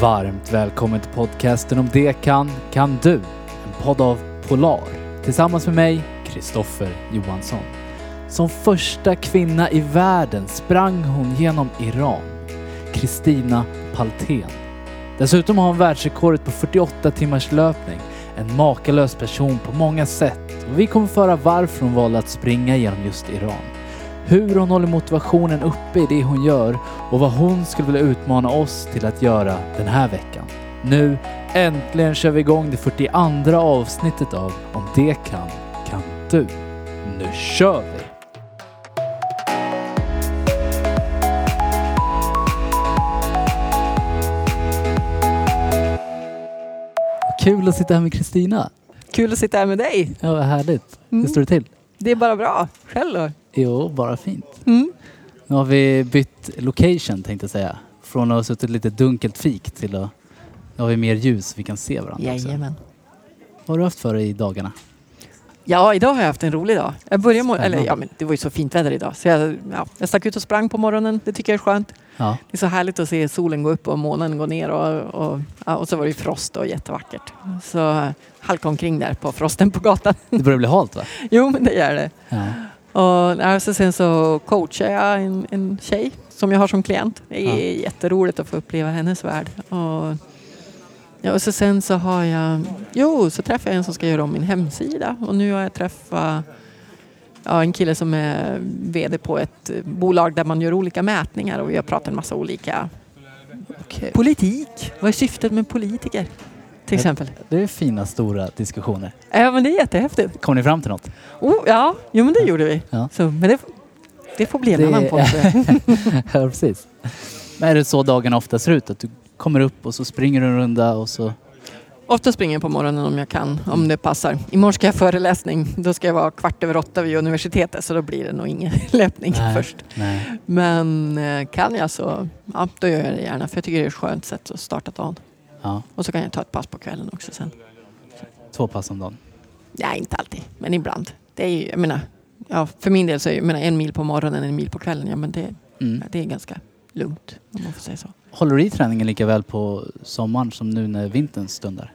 Varmt välkommen till podcasten Om det kan, kan du. En podd av Polar. Tillsammans med mig, Kristoffer Johansson. Som första kvinna i världen sprang hon genom Iran. Kristina Paltén. Dessutom har hon världsrekordet på 48 timmars löpning. En makalös person på många sätt. Och vi kommer föra varför hon valde att springa genom just Iran. Hur hon håller motivationen uppe i det hon gör och vad hon skulle vilja utmana oss till att göra den här veckan. Nu äntligen kör vi igång det 42 avsnittet av Om det kan, kan du. Nu kör vi! Kul att sitta här med Kristina. Kul att sitta här med dig. Ja, vad härligt. Hur Mm. står det till? Det är bara bra. Själv då? Jo, bara fint. Mm. Nu har vi bytt location tänkte jag säga. Från att ha suttit lite dunkelt fik till att nu har vi mer ljus vi kan se varandra också. Jajamän. Vad har du haft för dig i dagarna? Ja, idag har jag haft en rolig dag. Jag började må- eller ja, men det var ju så fint väder idag. Så jag, ja, jag stack ut och sprang på morgonen. Det tycker jag är skönt. Ja, Det är så härligt att se solen gå upp och månen gå ner. Och, och, ja, och så var det ju frost och jättevackert. Så eh, halka omkring där på frosten på gatan. det börjar bli halt va? Jo, men det gör det. Ja. Och ja, så sen så coachar jag en, en tjej som jag har som klient. Det är Ja. jätteroligt att få uppleva hennes värld. Och, ja, och så sen så har jag, jo, så träffade jag en som ska göra om min hemsida och nu har jag träffat ja, en kille som är VD på ett bolag där man gör olika mätningar och vi har pratat en massa olika Okej. politik. Vad är syftet med politiker? Till exempel. Det är fina stora diskussioner. Ja men det är jättehäftigt. Kom ni fram till något? Oh, ja, jo men det gjorde vi. Ja. Så, men det, det får bli en Det- annan podd. ja, precis. Men är det så dagarna ofta ser ut? Att du kommer upp och så springer du en runda och så... Ofta springer jag på morgonen om jag kan, om det passar. Imorgon ska jag ha föreläsning. Då ska jag vara kvart över åtta vid universitetet så då blir det nog ingen löpning Nej. först. Nej. Men eh, kan jag så, ja, då gör jag det gärna. För jag tycker det är ett skönt sätt att starta dagen. Ja, Och så kan jag ta ett pass på kvällen också sen. två pass om dagen. Nej, inte alltid, men ibland. Det är ju, jag menar, ja, för min del så är jag menar, en mil på morgonen, en mil på kvällen. Ja, men det, Mm. det är ganska lugnt om man får säga så. Håller du i träningen lika väl på sommaren som nu när vintern stundar?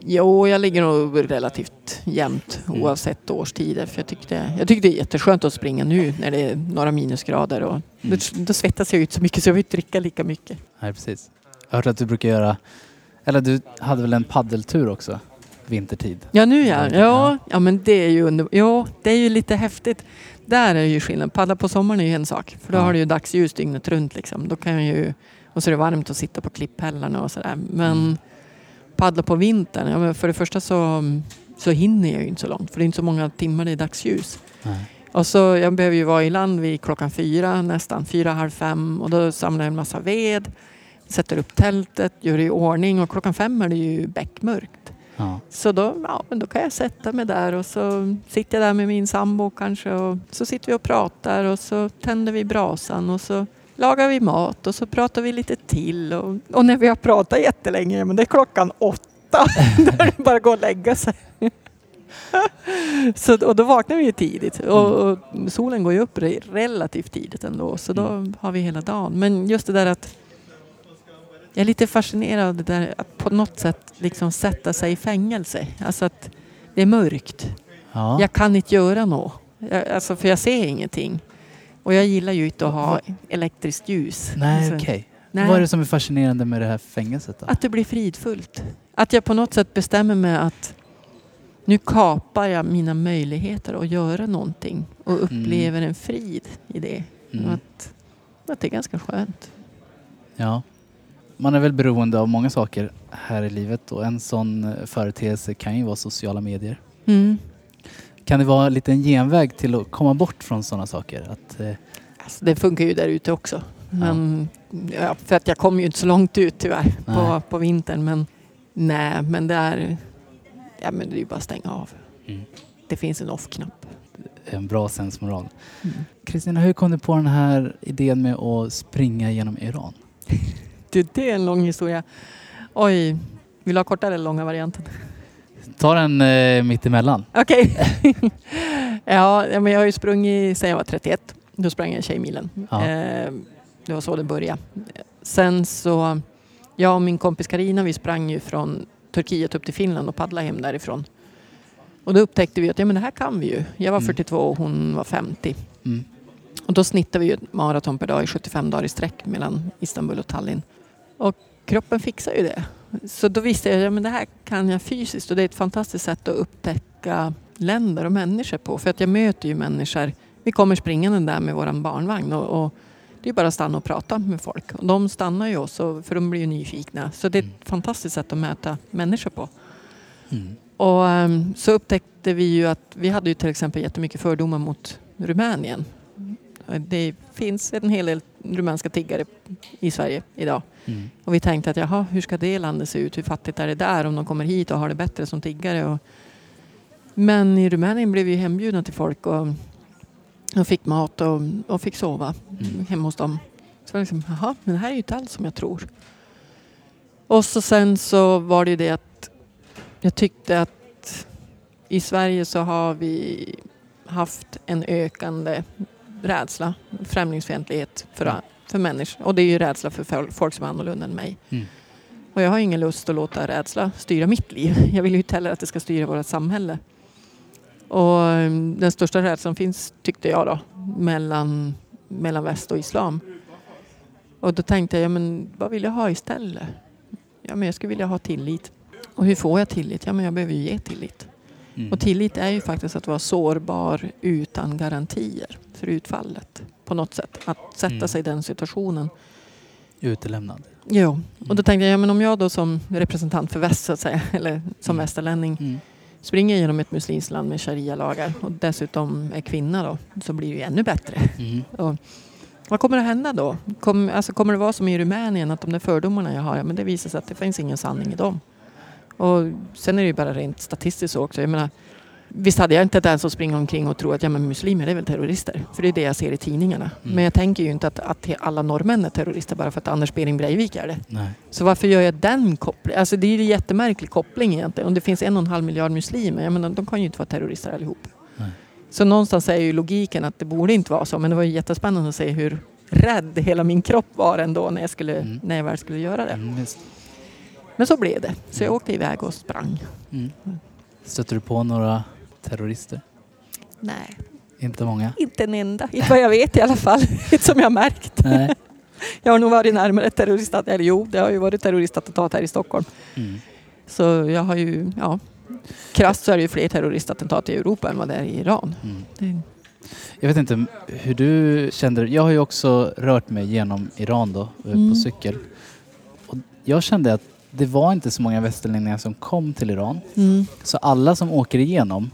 Jo, jag ligger nog relativt jämnt Mm. oavsett årstider. För jag, tyckte, jag tyckte det är jätteskönt att springa nu när det är några minusgrader. Och Mm. då, då svettas jag ut så mycket så jag vill inte dricka lika mycket. Nej, precis. Jag har hört att du brukar göra... Eller du hade väl en paddeltur också? Vintertid? Ja, nu ja. Ja. Ja, men det är ju under, ja, det är ju lite häftigt. Där är ju skillnaden. Paddla på sommaren är ju en sak. För då Ja. har du ju dagsljus dygnet runt. Liksom. Då kan ju, och så är det varmt att sitta på klipphällarna och sådär. Men Mm. paddla på vintern, ja, men för det första så, så hinner jag ju inte så långt. För det är inte så många timmar i dagsljus. Nej. Och så, jag behöver ju vara i land vid klockan fyra nästan, fyra, halv fem. Och då samlar jag en massa ved, sätter upp tältet, gör det i ordning och klockan fem är det ju beckmörkt. Ja. Så då, ja, men då kan jag sätta mig där och så sitter jag där med min sambo kanske och så sitter vi och pratar och så tänder vi brasan och så lagar vi mat och så pratar vi lite till. Och, och när vi har pratat jättelänge, men det är klockan åtta, då är det bara att gå och lägga sig. så, och då vaknar vi ju tidigt och, och solen går ju upp re- relativt tidigt ändå så då har vi hela dagen. Men just det där att jag är lite fascinerad av det där att på något sätt liksom sätta sig i fängelse. Alltså att det är mörkt. Ja. Jag kan inte göra något. Jag, alltså för jag ser ingenting. Och jag gillar ju inte att ha elektriskt ljus. Nej, Alltså, okej. nej. Vad är det som är fascinerande med det här fängelset då? Att det blir fridfullt. Att jag på något sätt bestämmer mig att nu kapar jag mina möjligheter att göra någonting och upplever en frid i det. Mm. Att, att det är ganska skönt. Ja. Man är väl beroende av många saker här i livet och en sån eh, företeelse kan ju vara sociala medier. Mm. Kan det vara en genväg till att komma bort från sådana saker? Att, eh, Alltså, det funkar ju där ute också. Men, ja, för att jag kommer ju inte så långt ut tyvärr på, Nej. på vintern. Men nej, men det är, ja, men det är ju bara att stänga av. Mm. Det finns en off-knapp. en bra sensmoral. Mm. Kristina, hur kom du på den här idén med att springa genom Iran? Du, det är en lång historia. Oj, vill du ha kortare eller långa varianten? Ta den eh, mitt emellan. Okej. ja, ja, men jag har ju sprungit sedan jag var 31. Då sprang jag Tjejmilen. Ja. Eh, det var så det började. Sen så jag och min kompis Karina vi sprang ju från Turkiet upp till Finland och paddlade hem därifrån. Och då upptäckte vi att ja, men det här kan vi ju. Jag var Mm. 42 och hon var 50. Mm. Och då snittade vi ju ett maraton per dag i 75 dagar i sträck mellan Istanbul och Tallinn. Och kroppen fixar ju det. Så då visste jag att ja, det här kan jag fysiskt och det är ett fantastiskt sätt att upptäcka länder och människor på. För att jag möter ju människor. Vi kommer springande där med våran barnvagn och, och det är bara att stanna och prata med folk. Och de stannar ju också för de blir ju nyfikna. Så det är ett Mm. fantastiskt sätt att möta människor på. Mm. Och ehm, så upptäckte vi ju att vi hade ju till exempel jättemycket fördomar mot Rumänien. Det finns en hel del rumänska tiggare i Sverige idag. Mm. Och vi tänkte att jaha, hur ska det landet se ut? Hur fattigt är det där om de kommer hit och har det bättre som tiggare? Och... Men i Rumänien blev vi hembjudna till folk och, och fick mat och, och fick sova Mm. hemma hos dem. Så var liksom, jaha, men det här är ju inte alls som jag tror. Och så sen så var det ju det att jag tyckte att i Sverige så har vi haft en ökande rädsla, främlingsfientlighet för, Mm. för människor. Och det är ju rädsla för fol- folk som är annorlunda än mig. Mm. Och jag har ingen lust att låta rädsla styra mitt liv. Jag vill ju inte heller att det ska styra vårt samhälle. Och um, den största rädslan finns, tyckte jag då, mellan, mellan väst och islam. Och då tänkte jag, ja, men vad vill jag ha istället? Ja, men jag skulle vilja ha tillit. Och hur får jag tillit? Ja, men jag behöver ju ge tillit. Mm. Och tillit är ju faktiskt att vara sårbar utan garantier för utfallet. På något sätt. Att sätta Mm. sig i den situationen. Utelämnad. Jo, och då Mm. tänkte jag, ja, men om jag då som representant för väst så att säga, eller som Mm. västerlänning Mm. springer genom ett muslimskt land med sharia-lagar och dessutom är kvinna då, så blir det ju ännu bättre. Mm. Och vad kommer att hända då? Kom, alltså, kommer det vara som i Rumänien att de där fördomarna jag har, ja, men det visar sig att det finns ingen sanning i dem. Och sen är det ju bara rent statistiskt så också. Jag menar, visst hade jag inte den som springer omkring och tror att ja, men muslimer är väl terrorister. För det är det jag ser i tidningarna. Mm. Men jag tänker ju inte att, att alla norrmän är terrorister bara för att Anders Behring Breivik är det. Nej. Så varför gör jag den kopplingen? Alltså det är ju en jättemärklig koppling egentligen. Om det finns en och en halv miljard muslimer, jag menar, de kan ju inte vara terrorister allihop. Nej. Så någonstans är ju logiken att det borde inte vara så. Men det var ju jättespännande att se hur rädd hela min kropp var ändå när jag, skulle, Mm. när jag väl skulle göra det. Mm. Men så blev det. Så jag åkte iväg och sprang. Mm. Stötte du på några terrorister? Nej, Inte många? inte en enda. Inte vad jag vet i alla fall. Inte som jag har märkt. Nej. Jag har nog varit närmare terroristat. Eller jo, det har ju varit terroristattentat här i Stockholm. Mm. Så jag har ju, ja. Krasst så är det ju fler terroristattentat i Europa än vad det är i Iran. Mm. Det, Jag vet inte hur du kände. Jag har ju också rört mig genom Iran då, eh, Mm. på cykel. Och jag kände att det var inte så många västerlänningar som kom till Iran. mm. Så alla som åker igenom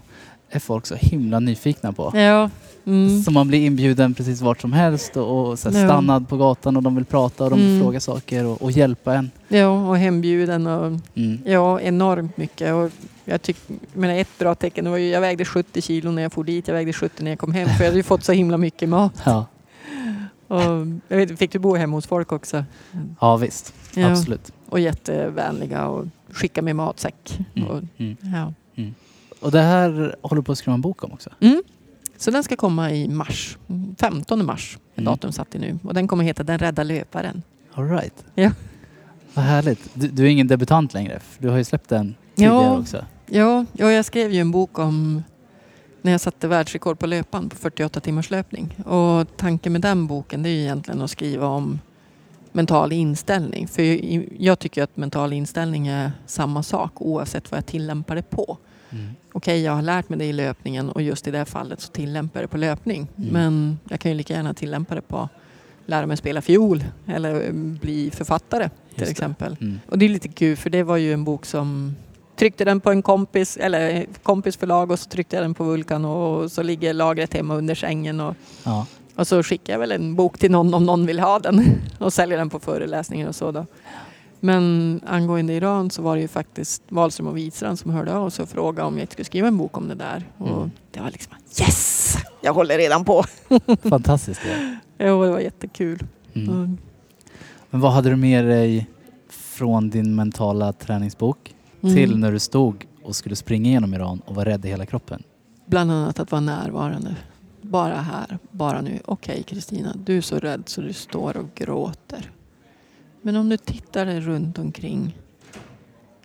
är folk så himla nyfikna på. Ja. Mm. Så man blir inbjuden precis vart som helst och, och stannad på gatan och de vill prata och de vill Mm. fråga saker och, och hjälpa en. ja, och hembjuden och Mm. ja, enormt mycket. Och jag tycker, men ett bra tecken var ju, jag vägde 70 kilo när jag for dit, jag vägde 70 när jag kom hem för jag hade ju fått så himla mycket mat. Ja. Och jag vet, fick du bo hemma hos folk också? ja, visst. Ja. Absolut. Och jättevänliga och skicka med matsäck. Mm. Och, Mm. ja. Och det här håller du på att skriva en bok om också? Mm. Så den ska komma i mars. 15 mars Mm. datum satt i nu. Och den kommer heta Den rädda löparen. All right. Ja. Vad härligt. Du, du är ingen debutant längre. Du har ju släppt den tidigare Ja. också. Ja, ja, jag skrev ju en bok om när jag satte världsrekord på löpan på 48 timmars löpning. Och tanken med den boken det är ju egentligen att skriva om mental inställning. För jag tycker att mental inställning är samma sak oavsett vad jag tillämpar det på. Mm. Okej, jag har lärt mig det i löpningen och just i det här fallet så tillämpar jag det på löpning. Mm. Men jag kan ju lika gärna tillämpa det på lära mig spela fiol eller bli författare till Just det. exempel. Mm. Och det är lite kul för det var ju en bok som tryckte den på en kompis, eller kompis förlag och så tryckte jag den på Vulkan och så ligger lagret hemma under sängen och, Ja. Och så skickar jag väl en bok till någon om någon vill ha den och säljer den på föreläsningar och så då. Men angående Iran så var det ju faktiskt Wahlström och Widstrand som hörde av sig och frågade om jag inte skulle skriva en bok om det där. Och Mm. det var liksom yes! Jag håller redan på. Fantastiskt. Ja. Jo, det var jättekul. Mm. Mm. Men vad hade du med dig från din mentala träningsbok till Mm. när du stod och skulle springa genom Iran och var rädd i hela kroppen? Bland annat att vara närvarande. Bara här, bara nu. Okej Kristina, du är så rädd så du står och gråter. Men om du tittar dig runt omkring.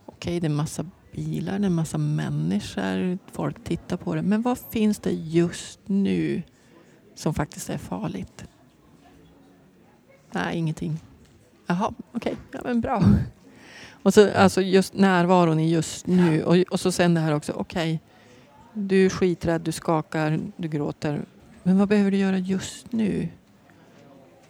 Okej, det är massa bilar, det är massa människor, folk tittar på det. Men vad finns det just nu som faktiskt är farligt? Nej, ingenting. Jaha, okej, ja men bra. Och så alltså just närvaron i just nu och, och så sen det här också, okej du är skiträdd, du skakar, du gråter. Men vad behöver du göra just nu?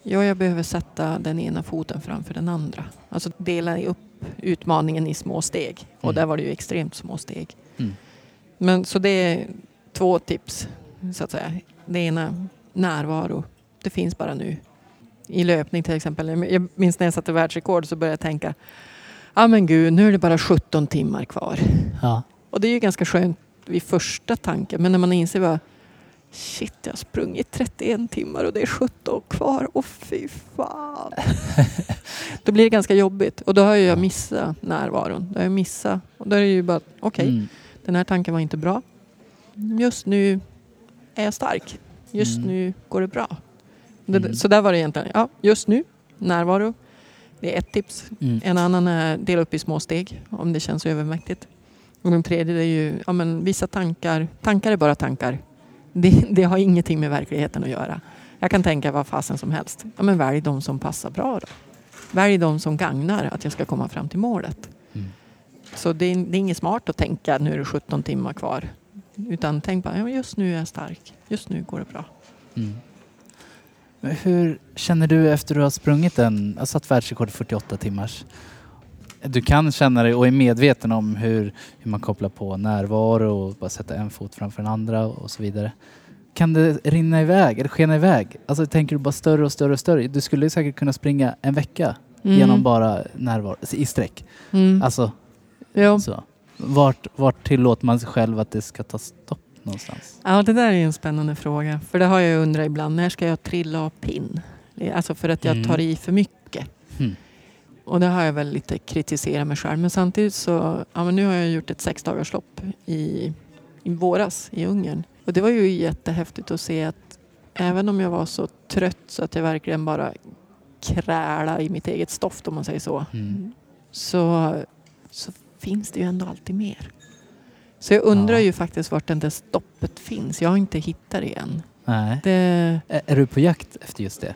Ja, jag behöver sätta den ena foten framför den andra. Alltså dela upp utmaningen i små steg. Och Mm. där var det ju extremt små steg. Mm. Men så det är två tips, så att säga. Det ena, närvaro. Det finns bara nu. I löpning till exempel. Jag minns när jag satte världsrekord så började jag tänka, ja men gud, nu är det bara 17 timmar kvar. Ja. Och det är ju ganska skönt vid första tanken. Men när man inser bara, shit jag har sprungit 31 timmar och det är 17 kvar. Och fy fan. då blir det ganska jobbigt. Och då har jag missat närvaron. Då har jag missat. Och då är det ju bara, okej, Mm. den här tanken var inte bra. Just nu är jag stark. Just Mm. nu går det bra. Mm. Så där var det egentligen. Ja, just nu, närvaro. Det är ett tips. Mm. En annan är dela upp i små steg om det känns övermäktigt. Och den tredje är ju ja, men vissa tankar. Tankar är bara tankar. Det, det har ingenting med verkligheten att göra. Jag kan tänka vad fasen som helst. Ja, men välj de som passar bra då. Välj de som gagnar att jag ska komma fram till målet. Mm. Så det är, det är inget smart att tänka nu är det 17 timmar kvar. Utan tänk bara, ja, just nu är jag stark. Just nu går det bra. Mm. Men hur känner du efter du har sprungit en, alltså satt världsrekord i 48 timmars? Du kan känna dig och är medveten om hur, hur man kopplar på närvaro och bara sätta en fot framför den andra och så vidare. Kan det rinna iväg eller skena iväg? Alltså tänker du bara större och större och större? Du skulle säkert kunna springa en vecka genom bara närvaro i sträck. Mm. Alltså ja. så. Vart, vart tillåter man sig själv att det ska ta stopp någonstans? ja, det där är en spännande fråga. För det har jag undrat ibland. När ska jag trilla av pinn? Alltså för att jag Mm. tar i för mycket. Och det har jag väl lite kritiserat mig själv. Men samtidigt så, ja men nu har jag gjort ett sexdagarslopp i, i våras i Ungern. Och det var ju jättehäftigt att se att även om jag var så trött så att jag verkligen bara krälade i mitt eget stoft om man säger så. Mm. Så, så finns det ju ändå alltid mer. Så jag undrar Ja. ju faktiskt vart den där stoppet finns. Jag har inte hittat det än. Nej. Det, Är, är du på jakt efter just det?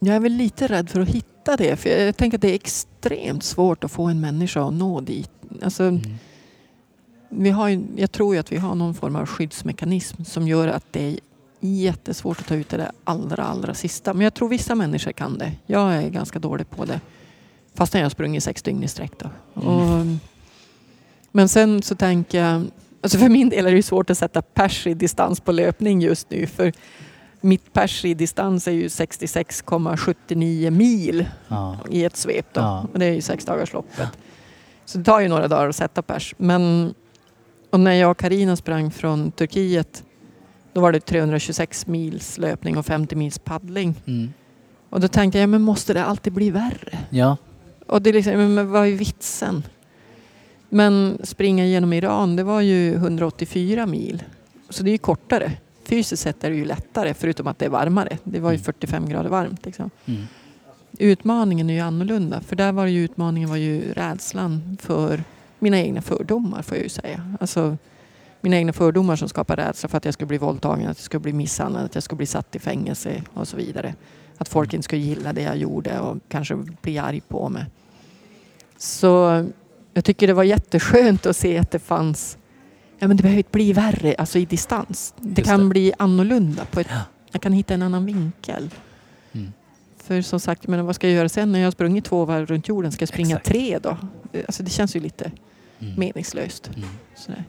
Jag är väl lite rädd för att hitta det. För jag tänker att det är extremt svårt att få en människa att nå dit. Alltså, Mm. vi har ju, jag tror ju att vi har någon form av skyddsmekanism som gör att det är jättesvårt att ta ut det där allra, allra sista. Men jag tror vissa människor kan det. Jag är ganska dålig på det. Fast jag har sprungit sex dygn i sträck då. Mm. Och, men sen så tänker jag, alltså för min del är det svårt att sätta pers i distans på löpning just nu. För mitt pers i distans är ju 66,79 mil Ja. i ett svep. Då. Ja. Och det är ju sexdagarsloppet. Så det tar ju några dagar att sätta pers. Men och när jag och Karina sprang från Turkiet då var det 326 mils löpning och 50 mils paddling. Mm. Och då tänkte jag, men måste det alltid bli värre? Ja. Och det är liksom, men- men vad är vitsen? Men springa genom Iran, det var ju 184 mil. Så det är ju kortare. Fysiskt sett är det ju lättare, förutom att det är varmare. Det var ju Mm. 45 grader varmt. Liksom. Mm. Utmaningen är ju annorlunda. För där var ju utmaningen var ju rädslan för mina egna fördomar, får jag ju säga. Alltså, mina egna fördomar som skapar rädsla för att jag skulle bli våldtagen, att jag skulle bli misshandlad, att jag skulle bli satt i fängelse och så vidare. Att folk inte skulle gilla det jag gjorde och kanske bli arg på mig. Så jag tycker det var jätteskönt att se att det fanns Ja, men det behöver inte bli värre, alltså i distans. Det Just kan det. bli annorlunda. På ett, Ja. Jag kan hitta en annan vinkel. Mm. För som sagt, men vad ska jag göra sen när jag har sprungit två varv runt jorden? Ska jag springa Exakt. tre då? Alltså det känns ju lite Mm. meningslöst. Mm. Sådär.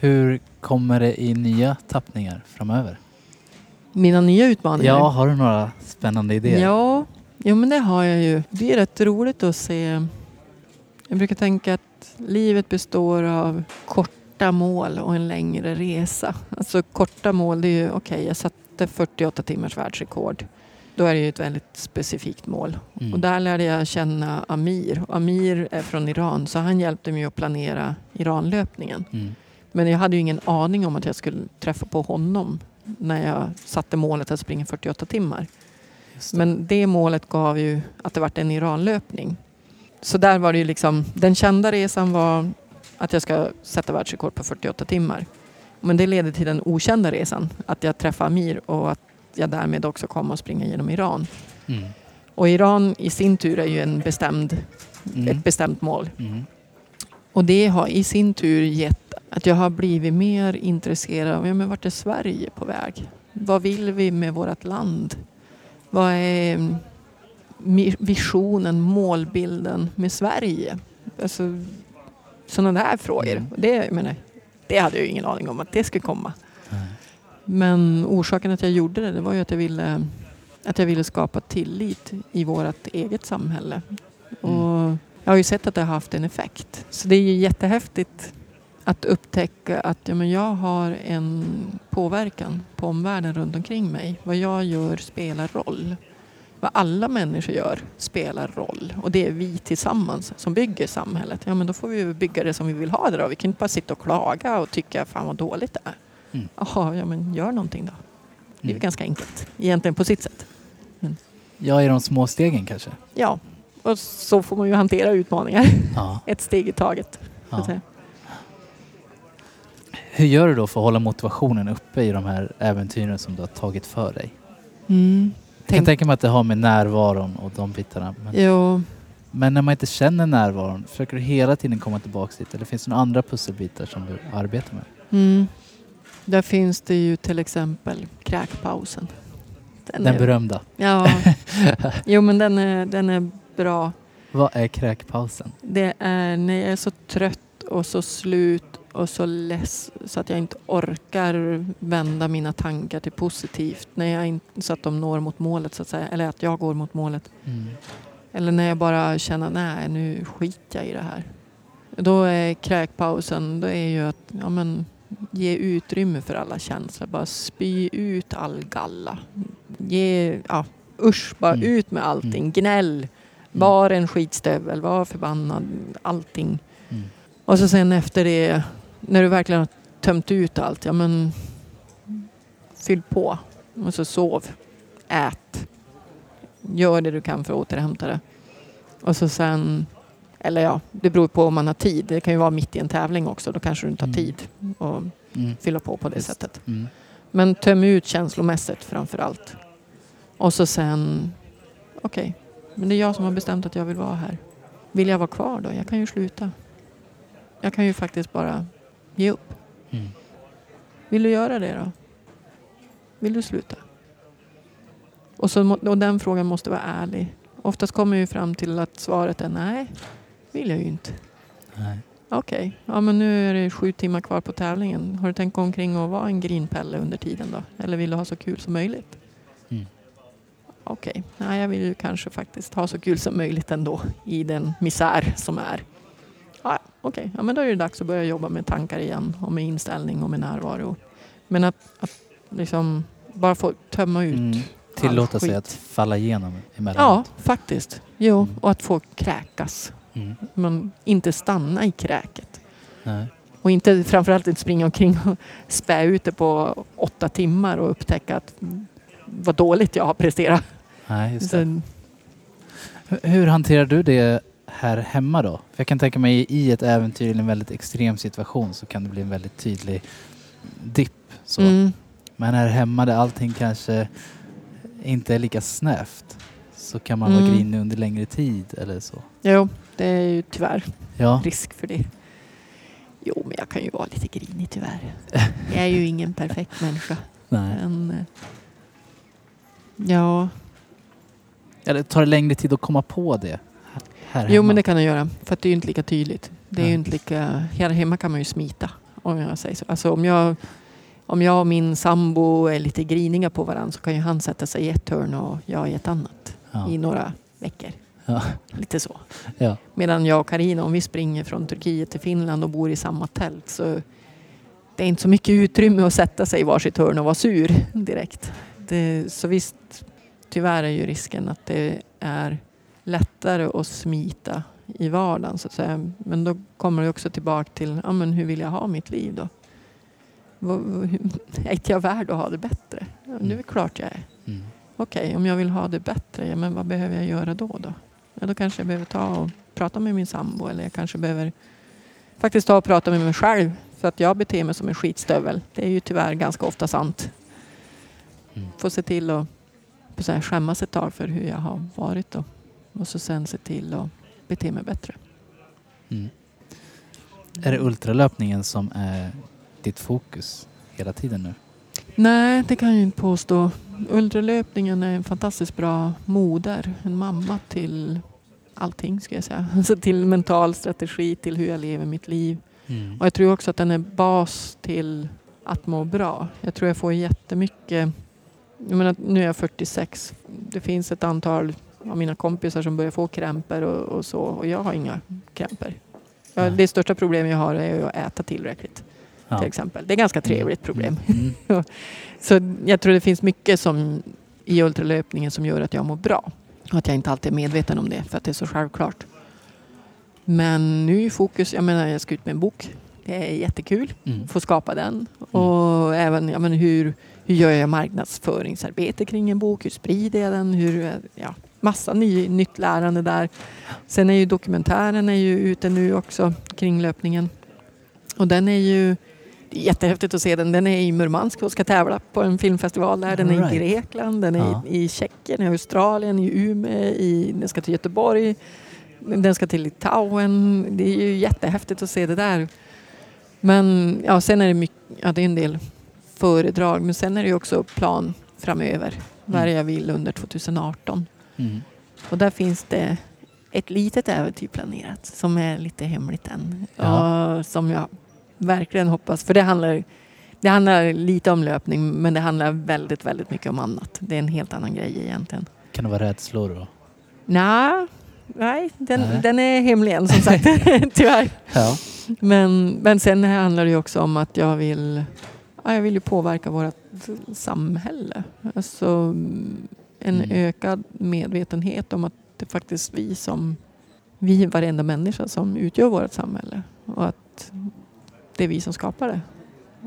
Hur kommer det i nya tappningar framöver? Mina nya utmaningar? Ja, har du några spännande idéer? Ja, jo, men det har jag ju. Det är rätt roligt att se. Jag brukar tänka att livet består av korta mål och en längre resa. Alltså korta mål, det är ju okej, jag satte 48 timmars världsrekord. Då är det ju ett väldigt specifikt mål. Mm. Och där lärde jag känna Amir. Amir är från Iran så han hjälpte mig att planera Iranlöpningen. Mm. Men jag hade ju ingen aning om att jag skulle träffa på honom när jag satte målet att springa 48 timmar. Det. Men det målet gav ju att det vart en Iranlöpning. Så där var det ju liksom, den kända resan var att jag ska sätta världsrekord på 48 timmar. Men det leder till den okända resan, att jag träffar Amir och att jag därmed också kommer att springa genom Iran. Mm. Och Iran i sin tur är ju en bestämd, Mm. ett bestämt mål. Mm. Och det har i sin tur gett att jag har blivit mer intresserad av ja, men vart är Sverige på väg? Vad vill vi med vårt land? Vad är visionen, målbilden med Sverige? Alltså, sådana där frågor. Mm. Det, jag menar, det hade jag ju ingen aning om att det skulle komma. Nej. Men orsaken att jag gjorde det, det var ju att jag ville, att jag ville skapa tillit i vårt eget samhälle. Och jag har ju sett att det har haft en effekt. Så det är ju jättehäftigt att upptäcka att ja, men jag har en påverkan på omvärlden runt omkring mig. Vad jag gör spelar roll. Vad alla människor gör spelar roll. Och det är vi tillsammans som bygger samhället. Ja, men då får vi bygga det som vi vill ha det då. Vi kan inte bara sitta och klaga och tycka fan vad dåligt det är. Mm. Ja men gör någonting då. Det är Mm. ganska enkelt. Egentligen på sitt sätt. Ja, i de små stegen kanske. Ja, och så får man ju hantera utmaningar. Ja. Ett steg i taget. Så att ja. säga. Hur gör du då för att hålla motivationen uppe i de här äventyren som du har tagit för dig? Mm. Jag kan Tänk, tänka mig att det har med närvaron och de bitarna. Men, jo, men när man inte känner närvaron, försöker du hela tiden komma tillbaka dit? Eller finns det några andra pusselbitar som du arbetar med? mm. Där finns det ju till exempel kräkpausen. Den, är, berömda. Ja, jo men den är, den är bra. Vad är kräkpausen? Det är när jag är så trött och så slut och så less så att jag inte orkar vända mina tankar till positivt. När jag inte, så att de når mot målet så att säga. Eller att jag går mot målet. Mm. Eller när jag bara känner nej nu skiter jag i det här. Då är kräkpausen då är ju att ja, men, ge utrymme för alla känslor. Bara spy ut all galla. Ge, ja, usch, bara Mm. ut med allting. Gnäll. Var en skitstövel, var förbannad. Allting. Mm. Och så sen efter det, när du verkligen har tömt ut allt, ja men fyll på. Och så sov. Ät. Gör det du kan för att återhämta det. Och så sen, eller ja, det beror på om man har tid. Det kan ju vara mitt i en tävling också. Då kanske du inte har Mm. tid att Mm. fylla på på det Visst. sättet. Mm. Men töm ut känslomässigt framför allt. Och så sen, okej, men det är jag som har bestämt att jag vill vara här. Vill jag vara kvar då? Jag kan ju sluta. Jag kan ju faktiskt bara ge upp. Mm. Vill du göra det då? Vill du sluta? Och, så, och den frågan måste vara ärlig. Oftast kommer ju fram till att svaret är nej, vill jag ju inte. Nej. Okej, ja men nu är det sju timmar kvar på tävlingen. Har du tänkt gå omkring och vara en grinpelle under tiden då? Eller vill du ha så kul som möjligt? Mm. Okej, nej jag vill ju kanske faktiskt ha så kul som möjligt ändå i den misär som är. Ja, Okej, ja, men då är det dags att börja jobba med tankar igen och med inställning och med närvaro. Men att, att liksom bara få tömma ut. Mm. Tillåta sig skit. att falla igenom Ja, emellanåt. faktiskt. Jo, Mm. och att få kräkas. Mm. Men inte stanna i kräket. Nej. Och inte, framförallt inte springa omkring och spä ut det på åtta timmar och upptäcka att vad dåligt jag har presterat. Nej, just det. Så, Hur hanterar du det här hemma då? För jag kan tänka mig i ett äventyr eller en väldigt extrem situation så kan det bli en väldigt tydlig dipp. Så. mm, Men här hemma där allting kanske inte är lika snävt så kan man vara Mm. grinig under längre tid eller så. jo, det är ju tyvärr Ja, risk för det. Jo, men jag kan ju vara lite grinig tyvärr. Jag är ju ingen perfekt människa. nej. Men, eh, ja, Eller tar det längre tid att komma på det? Här hemma? jo men det kan jag göra. För att det är ju inte lika tydligt. Det är ju inte lika, här hemma kan man ju smita. Om jag säger så. Alltså om jag, om jag och min sambo är lite griniga på varandra så kan ju han sätta sig i ett hörn och jag i ett annat. ja. I några veckor. Ja. Lite så. Ja. Medan jag och Karina om vi springer från Turkiet till Finland och bor i samma tält så det är inte så mycket utrymme att sätta sig i varsitt hörn och vara sur direkt. Det, så visst, tyvärr är ju risken att det är lättare att smita i vardagen så att säga. Men då kommer det också tillbaka till, ja men hur vill jag ha mitt liv då? Är inte jag värd att ha det bättre? Ja, nu är det klart jag är. Mm. okej, om jag vill ha det bättre, ja, men vad behöver jag göra då? Då, ja, då kanske jag behöver ta och prata med min sambo eller jag kanske behöver faktiskt ta och prata med mig själv för att jag beter mig som en skitstövel. Det är ju tyvärr ganska ofta sant. Mm. Få se till att så här, skämmas ett tag för hur jag har varit då. Och så sen se till att bete mig bättre. Mm. Är det ultralöpningen som är ditt fokus hela tiden nu? Nej, det kan jag inte påstå. Ultralöpningen är en fantastiskt bra moder, en mamma till allting ska jag säga. Alltså till mental strategi, till hur jag lever mitt liv. Mm. Och jag tror också att den är bas till att må bra. Jag tror jag får jättemycket... Jag menar, nu är jag 46. Det finns ett antal av mina kompisar som börjar få krämpor och, och så. Och jag har inga krämpor. Ja, det största problemet jag har är att äta tillräckligt. Ja. Till exempel. Det är ett ganska trevligt problem. Mm. Så jag tror det finns mycket som i ultralöpningen som gör att jag mår bra. Och att jag inte alltid är medveten om det för att det är så självklart. Men nu är fokus, jag menar jag ska ut med en bok. Det är jättekul Mm. få skapa den. Och även jag menar, hur, hur gör jag marknadsföringsarbete kring en bok? Hur sprider jag den? Hur, ja, massa ny, nytt lärande där. Sen är ju dokumentären är ju ute nu också kring löpningen. Och den är ju det är jättehäftigt att se den. Den är i Murmansk och ska tävla på en filmfestival där. Den är Alright. i Grekland, den är Ja. i, i Tjeckien, i Australien, i Umeå, i, den ska till Göteborg, den ska till Litauen. Det är ju jättehäftigt att se det där. Men ja, sen är det, mycket, ja, det är en del föredrag, men sen är det ju också plan framöver. Vad det jag vill under 2018? Mm. Och där finns det ett litet äventyr planerat som är lite hemligt än. Ja. Och som jag verkligen hoppas, för det handlar, det handlar lite om löpning men det handlar väldigt, väldigt mycket om annat. Det är en helt annan grej egentligen. Kan det vara rädslor då? Nja, nej, den, Nej. den är hemlig än som sagt, tyvärr. Ja. Men, men sen handlar det ju också om att jag vill, ja, jag vill ju påverka vårt samhälle. Alltså en Mm. ökad medvetenhet om att det är faktiskt vi som, vi varenda människa som utgör vårt samhälle. Och att det är vi som skapar det.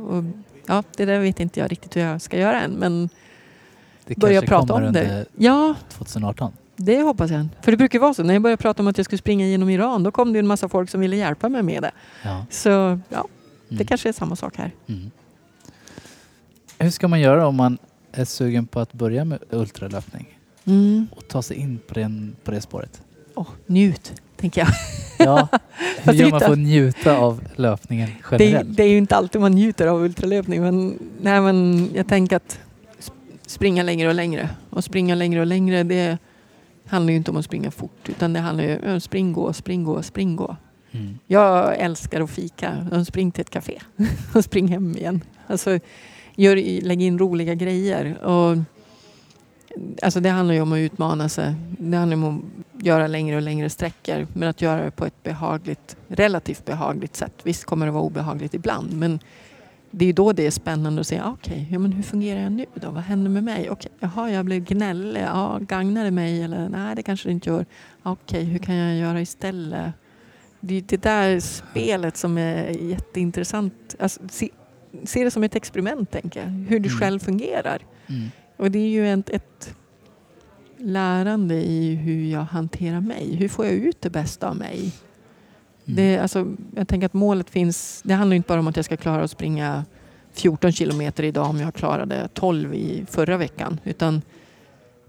Och, ja, det där vet inte jag riktigt hur jag ska göra än. Men Det börja prata om det. Ja, 2018. det hoppas jag. För det brukar vara så. När jag började prata om att jag skulle springa genom Iran då kom det en massa folk som ville hjälpa mig med det. Ja. Så ja, det Mm. kanske är samma sak här. Mm. Hur ska man göra om man är sugen på att börja med ultralöpning Mm. och ta sig in på, den, på det spåret? Åh, njut, tänker jag. Ja, hur gör man för att njuta av löpningen Det är, generellt? det är ju inte alltid man njuter av ultralöpning men, nej, men jag tänker att sp- springa längre och längre. Och springa längre och längre det handlar ju inte om att springa fort utan det handlar ju om spring, gå, spring, gå, spring, gå. Mm. Jag älskar att fika. Och spring till ett café och spring hem igen. Alltså, gör, lägg in roliga grejer. Och, alltså det handlar ju om att utmana sig. Det handlar om att göra längre och längre sträckor. Men att göra det på ett behagligt, relativt behagligt sätt. Visst kommer det vara obehagligt ibland. Men det är ju då det är spännande att se, okej, okej, ja, men hur fungerar jag nu då? Vad händer med mig? Okay, jaha, jag blev gnällig. Ja, gagnar det mig? Eller nej, det kanske det inte gör. Okej, Okej, hur kan jag göra istället? Det är det där spelet som är jätteintressant. Alltså, se, se det som ett experiment, tänker jag. Hur du Mm. själv fungerar. Mm. Och det är ju ett, ett lärande i hur jag hanterar mig. Hur får jag ut det bästa av mig? Mm. Det, alltså, jag tänker att målet finns. Det handlar inte bara om att jag ska klara att springa 14 kilometer idag om jag klarade 12 i förra veckan. Utan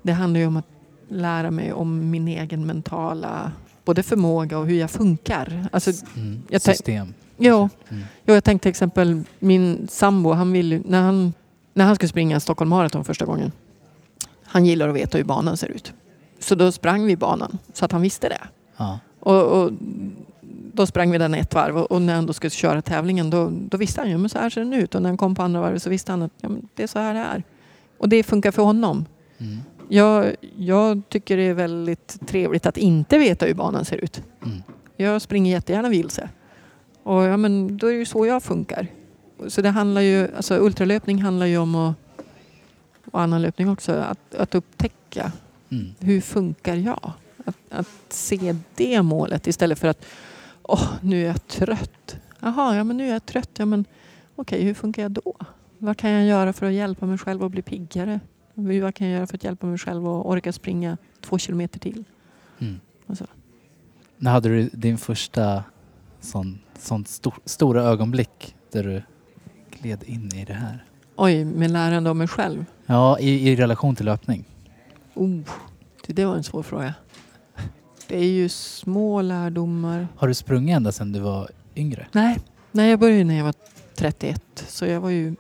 det handlar ju om att lära mig om min egen mentala både förmåga och hur jag funkar. Alltså, Mm. jag System. Ja, Mm. Ja, jag tänkte till exempel min sambo, han vill, när, han, när han skulle springa Stockholm Marathon första gången. Han gillar att veta hur banan ser ut. Så då sprang vi banan så att han visste det. Ja. Och, och då sprang vi den ett varv och, och när han då skulle köra tävlingen då, då visste han ju men så här ser den ut. Och när han kom på andra varvet så visste han att ja, det är så här det är. Och det funkar för honom. Mm. Jag, jag tycker det är väldigt trevligt att inte veta hur banan ser ut. Mm. Jag springer jättegärna vilse. Och ja, men då är det ju så jag funkar. Så det handlar ju, alltså ultralöpning handlar ju om att, och annan löpning också, att, att upptäcka Mm. hur funkar jag? Att, att se det målet istället för att åh, nu är jag trött. Jaha, ja men nu är jag trött. Ja men okej, hur funkar jag då? Vad kan jag göra för att hjälpa mig själv att bli piggare? Vad kan jag göra för att hjälpa mig själv och orka springa två kilometer till? Mm. När hade du din första sån, sån stor, stora ögonblick där du gled in i det här? Oj, med lärande av mig själv? Ja, i, i relation till löpning. Oh, det, var en svår fråga. Det är ju små lärdomar. Har du sprungit ända sedan du var yngre? Nej, Nej jag började när jag var 31 så jag var ju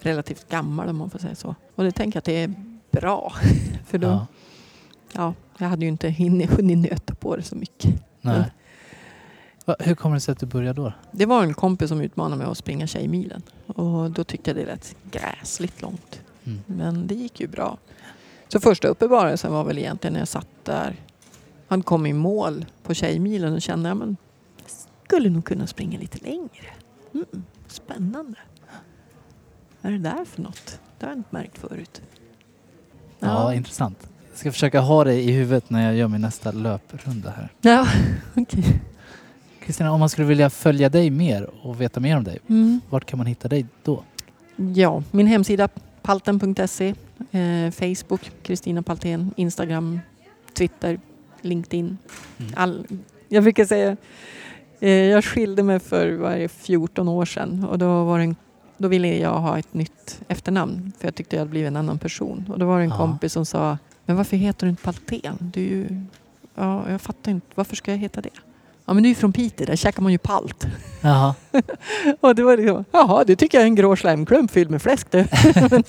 relativt gammal om man får säga så. Och det tänker jag att det är bra. För då, ja. Ja. jag hade ju inte hunnit nöta på det så mycket. Nej. Va, Hur kommer det sig att du började då? Det var en kompis som utmanade mig att springa Tjejmilen och då tyckte jag det lät gräsligt långt. Mm. Men det gick ju bra. Så första uppenbarelsen var väl egentligen när jag satt där. Han kom i mål på Tjejmilen och kände att jag skulle nog kunna springa lite längre. Mm, spännande. Vad är det där för något? Det har jag inte märkt förut. Ja, intressant. Jag ska försöka ha det i huvudet när jag gör min nästa löprunda här. Ja, okej. Kristina, om man skulle vilja följa dig mer och veta mer om dig, Mm. vart kan man hitta dig då? Ja, min hemsida palten.se, eh, Facebook Kristina Paltén, Instagram, Twitter, LinkedIn. Mm. All, jag brukar säga, eh, jag skilde mig för varje 14 år sedan och då, var en, då ville jag ha ett nytt efternamn för jag tyckte jag hade blivit en annan person. Och då var det en Ja. kompis som sa, men varför heter du inte Paltén? Du ja, jag fattar inte, varför ska jag heta det? Ja men du är från Piteå, där käkar man ju palt. Jaha. Och det var liksom, jaha, det tycker jag är en grå slemklump fylld med fläsk du. men,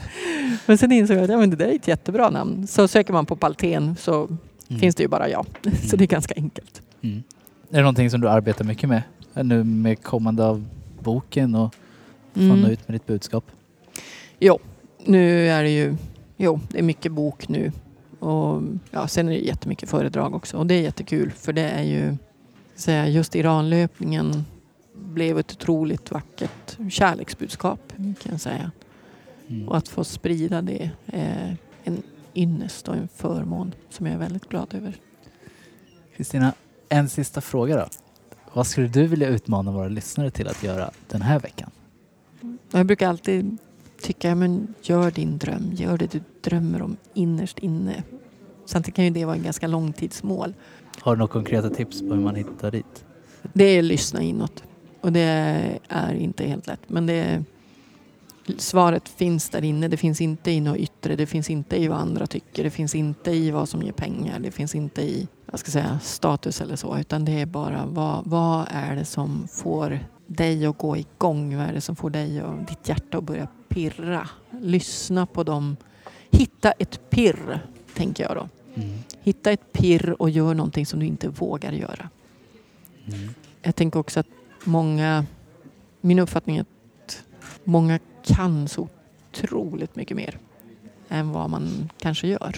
men sen insåg jag att ja, men det där är ett jättebra namn. Så söker man på Palten så Mm. finns det ju bara jag. så det är ganska enkelt. Mm. Är det någonting som du arbetar mycket med? Nu med kommande av boken och få Mm. nå ut med ditt budskap? Jo, nu är det ju, jo, det är mycket bok nu. Och ja, sen är det jättemycket föredrag också. Och det är jättekul för det är ju, säga, just Iranlöpningen blev ett otroligt vackert kärleksbudskap kan jag säga. Mm. Och att få sprida det är en ynnest och en förmån som jag är väldigt glad över. Kristina, en sista fråga då. Vad skulle du vilja utmana våra lyssnare till att göra den här veckan? Jag brukar alltid tycka, men gör din dröm, gör det du drömmer om innerst inne. Samtidigt kan ju det vara ett ganska långtidsmål. Har du några konkreta tips på hur man hittar dit? Det är lyssna inåt. Och det är inte helt lätt. Men det är, svaret finns där inne. Det finns inte i något yttre. Det finns inte i vad andra tycker. Det finns inte i vad som ger pengar. Det finns inte i jag ska säga, status eller så. Utan det är bara vad, vad är det som får dig att gå igång? Vad är det som får dig och ditt hjärta att börja pirra? Lyssna på dem. Hitta ett pirr, tänker jag då. Mm. Hitta ett pirr och gör någonting som du inte vågar göra. Mm. Jag tänker också att många, min uppfattning är att många kan så otroligt mycket mer än vad man kanske gör.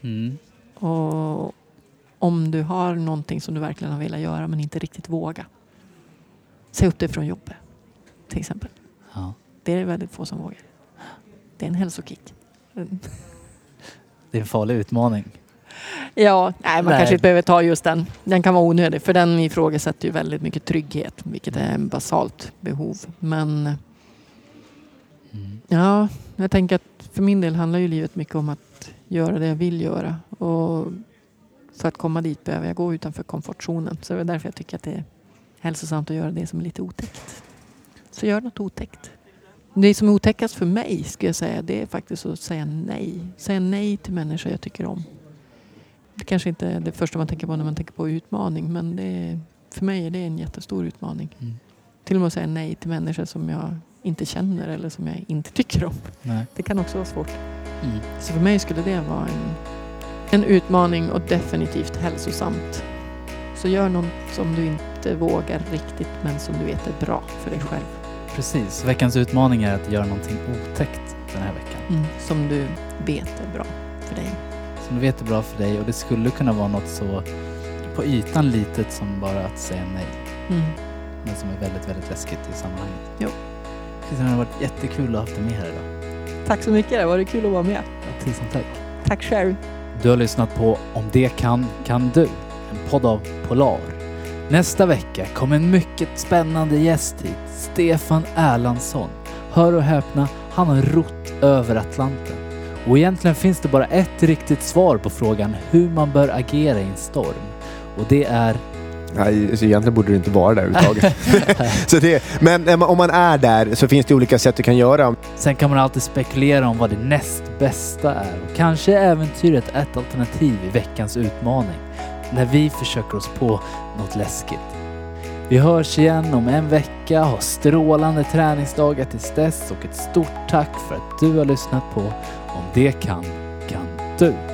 Mm. Och om du har någonting som du verkligen har velat göra men inte riktigt våga. Säg upp dig från jobbet till exempel. Ja. Det är det väldigt få som vågar. Det är en hälsokick. Det är en farlig utmaning. Ja, nej, man Nej. kanske inte behöver ta just den. Den kan vara onödig för den ifrågasätter ju väldigt mycket trygghet vilket är en basalt behov. Men Mm. ja, jag tänker att för min del handlar ju livet mycket om att göra det jag vill göra. Och för att komma dit behöver jag gå utanför komfortzonen. Så det är därför jag tycker att det är hälsosamt att göra det som är lite otäckt. Så gör något otäckt. Det som är otäckast för mig skulle jag säga det är faktiskt att säga nej. Säga nej till människor jag tycker om. Det kanske inte är det första man tänker på när man tänker på utmaning men är, för mig är det en jättestor utmaning. Mm. Till och med att säga nej till människor som jag inte känner eller som jag inte tycker om. Nej. Det kan också vara svårt. Mm. Så för mig skulle det vara en, en utmaning och definitivt hälsosamt. Så gör något som du inte vågar riktigt men som du vet är bra för dig själv. Precis. Veckans utmaning är att göra någonting otäckt den här veckan. Som du vet är bra för dig. Som du vet är bra för dig och det skulle kunna vara något så på ytan litet som bara att säga nej. Mm. Men som är väldigt, väldigt läskigt i sammanhanget. Jo. Det har varit jättekul att ha haft dig med här idag. Tack så mycket, det var kul att vara med. Ja, tusen tack. Tack själv. Du har lyssnat på Om det kan, kan du. En podd av Polar. Nästa vecka kommer en mycket spännande gäst hit. Stefan Erlandsson. Hör och häpna, han har rott över Atlanten. Och egentligen finns det bara ett riktigt svar på frågan hur man bör agera i en storm. Och det är Nej, så egentligen borde du inte vara där överhuvudtaget. så det, men eh, om man är där så finns det olika sätt du kan göra. Sen kan man alltid spekulera om vad det näst bästa är och kanske är äventyret ett alternativ i veckans utmaning när vi försöker oss på något läskigt. Vi hörs igen om en vecka, ha strålande träningsdagar tills dess och ett stort tack för att du har lyssnat på Om det kan, kan du.